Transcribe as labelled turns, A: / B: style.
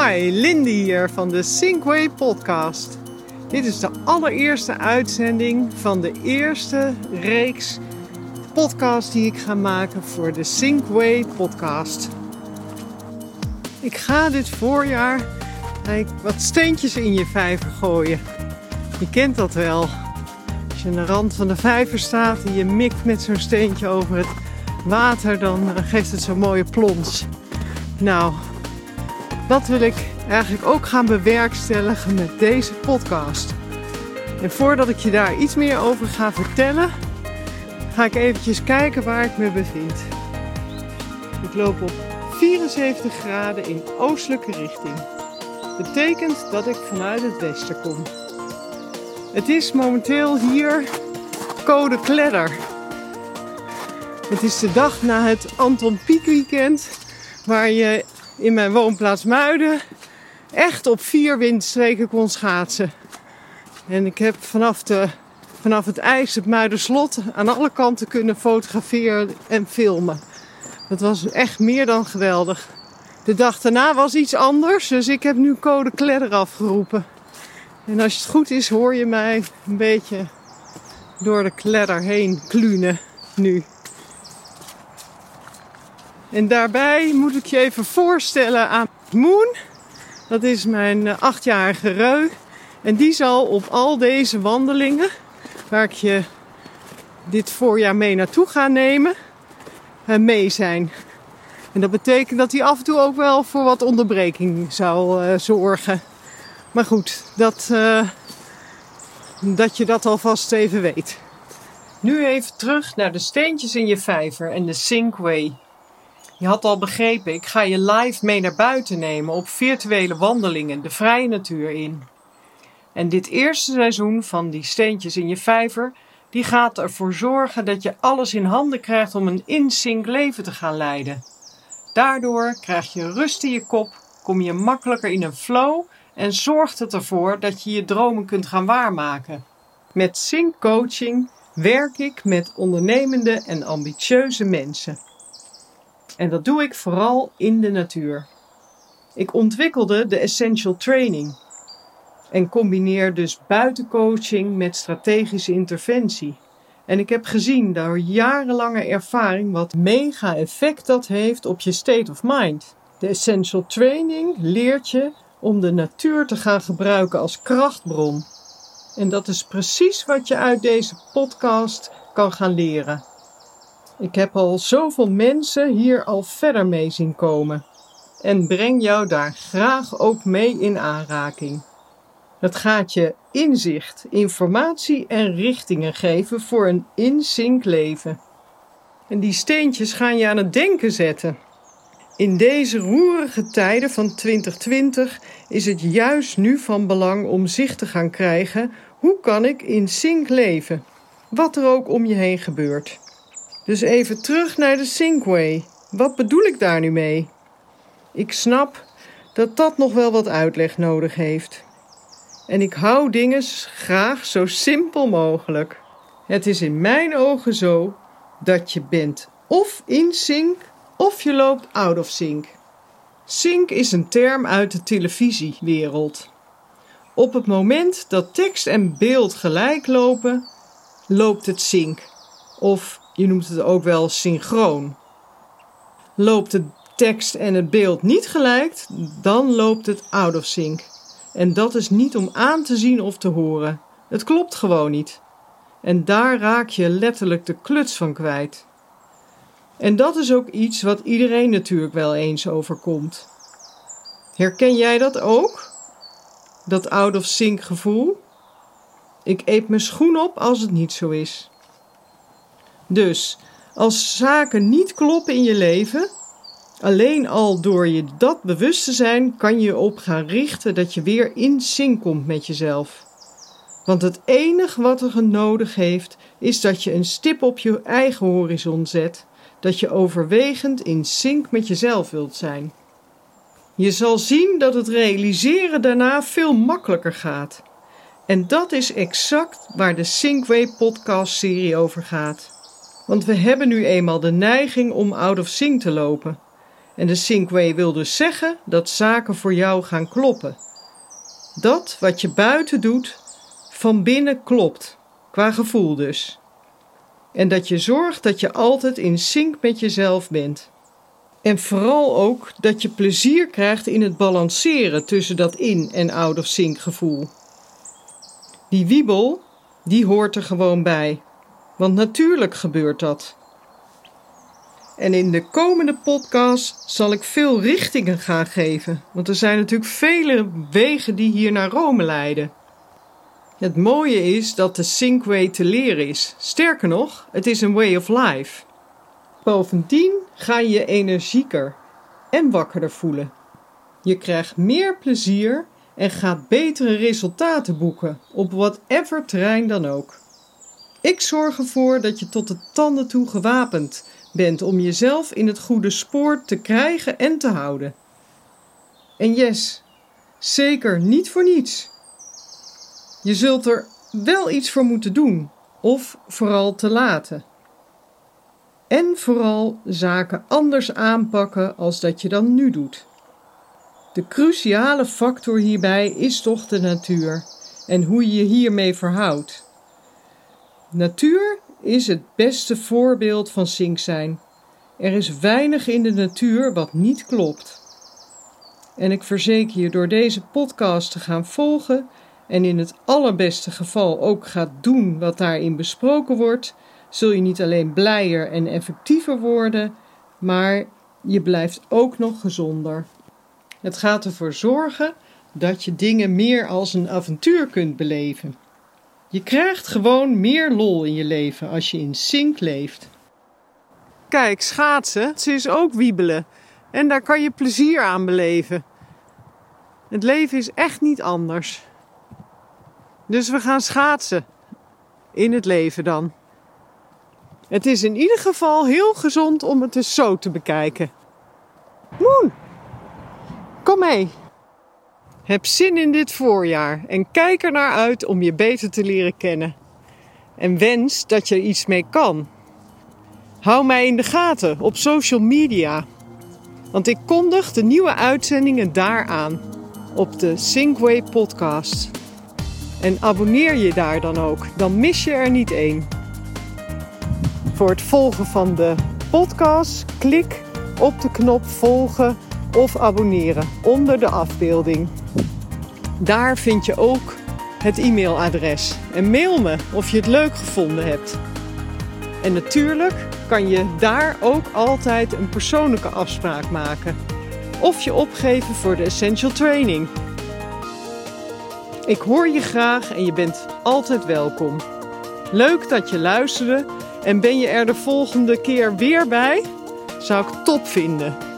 A: Hi, Lindy hier van de Sinkway podcast. Dit is de allereerste uitzending van de eerste reeks podcast die ik ga maken voor de Sinkway podcast. Ik ga dit voorjaar wat steentjes in je vijver gooien. Je kent dat wel. Als je aan de rand van de vijver staat en je mikt met zo'n steentje over het water, dan geeft het zo'n mooie plons. Nou, dat wil ik eigenlijk ook gaan bewerkstelligen met deze podcast. En voordat ik je daar iets meer over ga vertellen, ga ik eventjes kijken waar ik me bevind. Ik loop op 74 graden in oostelijke richting. Betekent dat ik vanuit het westen kom. Het is momenteel hier code kledder. Het is de dag na het Anton Pieck weekend waar je in mijn woonplaats Muiden echt op vier windstreken kon schaatsen. En ik heb vanaf, de, vanaf het ijs, het Muiderslot, aan alle kanten kunnen fotograferen en filmen. Dat was echt meer dan geweldig. De dag daarna was iets anders, dus ik heb nu code kledder afgeroepen. En als het goed is, hoor je mij een beetje door de kledder heen klunen nu. En daarbij moet ik je even voorstellen aan Moon. Dat is mijn eh, achtjarige reu. En die zal op al deze wandelingen, waar ik je dit voorjaar mee naartoe ga nemen, eh, mee zijn. En dat betekent dat hij af en toe ook wel voor wat onderbreking zou uh, zorgen. Maar goed, dat, dat je dat alvast even weet. Nu even terug naar de steentjes in je vijver en de Sinkway. Je had al begrepen, ik ga je live mee naar buiten nemen op virtuele wandelingen de vrije natuur in. En dit eerste seizoen van die steentjes in je vijver, die gaat ervoor zorgen dat je alles in handen krijgt om een in-sync leven te gaan leiden. Daardoor krijg je rust in je kop, kom je makkelijker in een flow en zorgt het ervoor dat je je dromen kunt gaan waarmaken. Met Sync Coaching werk ik met ondernemende en ambitieuze mensen. En dat doe ik vooral in de natuur. Ik ontwikkelde de Essential Training en combineer dus buitencoaching met strategische interventie. En ik heb gezien door jarenlange ervaring wat mega effect dat heeft op je state of mind. De Essential Training leert je om de natuur te gaan gebruiken als krachtbron. En dat is precies wat je uit deze podcast kan gaan leren. Ik heb al zoveel mensen hier al verder mee zien komen en breng jou daar graag ook mee in aanraking. Het gaat je inzicht, informatie en richtingen geven voor een in-sync leven. En die steentjes gaan je aan het denken zetten. In deze roerige tijden van 2020 is het juist nu van belang om zicht te gaan krijgen hoe kan ik in sync leven, wat er ook om je heen gebeurt. Dus even terug naar de Sinkway. Wat bedoel ik daar nu mee? Ik snap dat dat nog wel wat uitleg nodig heeft. En ik hou dingen graag zo simpel mogelijk. Het is in mijn ogen zo dat je bent of in sync of je loopt out of sync. Sync is een term uit de televisiewereld. Op het moment dat tekst en beeld gelijk lopen, loopt het sync. Of je noemt het ook wel synchroon. Loopt de tekst en het beeld niet gelijk, dan loopt het out of sync. En dat is niet om aan te zien of te horen. Het klopt gewoon niet. En daar raak je letterlijk de kluts van kwijt. En dat is ook iets wat iedereen natuurlijk wel eens overkomt. Herken jij dat ook? Dat out of sync gevoel? Ik eet mijn schoen op als het niet zo is. Dus als zaken niet kloppen in je leven, alleen al door je dat bewust te zijn, kan je op gaan richten dat je weer in sync komt met jezelf. Want het enige wat er nodig heeft, is dat je een stip op je eigen horizon zet, dat je overwegend in sync met jezelf wilt zijn. Je zal zien dat het realiseren daarna veel makkelijker gaat. En dat is exact waar de Synkway podcast serie over gaat. Want we hebben nu eenmaal de neiging om out of sync te lopen. En de Syncway wil dus zeggen dat zaken voor jou gaan kloppen. Dat wat je buiten doet, van binnen klopt, qua gevoel dus. En dat je zorgt dat je altijd in sync met jezelf bent. En vooral ook dat je plezier krijgt in het balanceren tussen dat in- en out-of-sync gevoel. Die wiebel, die hoort er gewoon bij. Want natuurlijk gebeurt dat. En in de komende podcast zal ik veel richtingen gaan geven. Want er zijn natuurlijk vele wegen die hier naar Rome leiden. Het mooie is dat de Sync te leren is. Sterker nog, het is een way of life. Bovendien ga je je energieker en wakkerder voelen. Je krijgt meer plezier en gaat betere resultaten boeken op whatever terrein dan ook. Ik zorg ervoor dat je tot de tanden toe gewapend bent om jezelf in het goede spoor te krijgen en te houden. En yes, zeker niet voor niets. Je zult er wel iets voor moeten doen, of vooral te laten. En vooral zaken anders aanpakken als dat je dan nu doet. De cruciale factor hierbij is toch de natuur en hoe je je hiermee verhoudt. Natuur is het beste voorbeeld van zink zijn. Er is weinig in de natuur wat niet klopt. En ik verzeker je door deze podcast te gaan volgen en in het allerbeste geval ook gaat doen wat daarin besproken wordt, zul je niet alleen blijer en effectiever worden, maar je blijft ook nog gezonder. Het gaat ervoor zorgen dat je dingen meer als een avontuur kunt beleven. Je krijgt gewoon meer lol in je leven als je in sync leeft. Kijk, schaatsen, ze is ook wiebelen. En daar kan je plezier aan beleven. Het leven is echt niet anders. Dus we gaan schaatsen. In het leven dan. Het is in ieder geval heel gezond om het dus zo te bekijken. Moon, kom mee. Heb zin in dit voorjaar en kijk er naar uit om je beter te leren kennen. En wens dat je er iets mee kan. Hou mij in de gaten op social media. Want ik kondig de nieuwe uitzendingen daar aan op de Synkway podcast. En abonneer je daar dan ook, dan mis je er niet één. Voor het volgen van de podcast klik op de knop volgen of abonneren onder de afbeelding. Daar vind je ook het e-mailadres. En mail me of je het leuk gevonden hebt. En natuurlijk kan je daar ook altijd een persoonlijke afspraak maken. Of je opgeven voor de Essential Training. Ik hoor je graag en je bent altijd welkom. Leuk dat je luisterde en ben je er de volgende keer weer bij? Zou ik top vinden.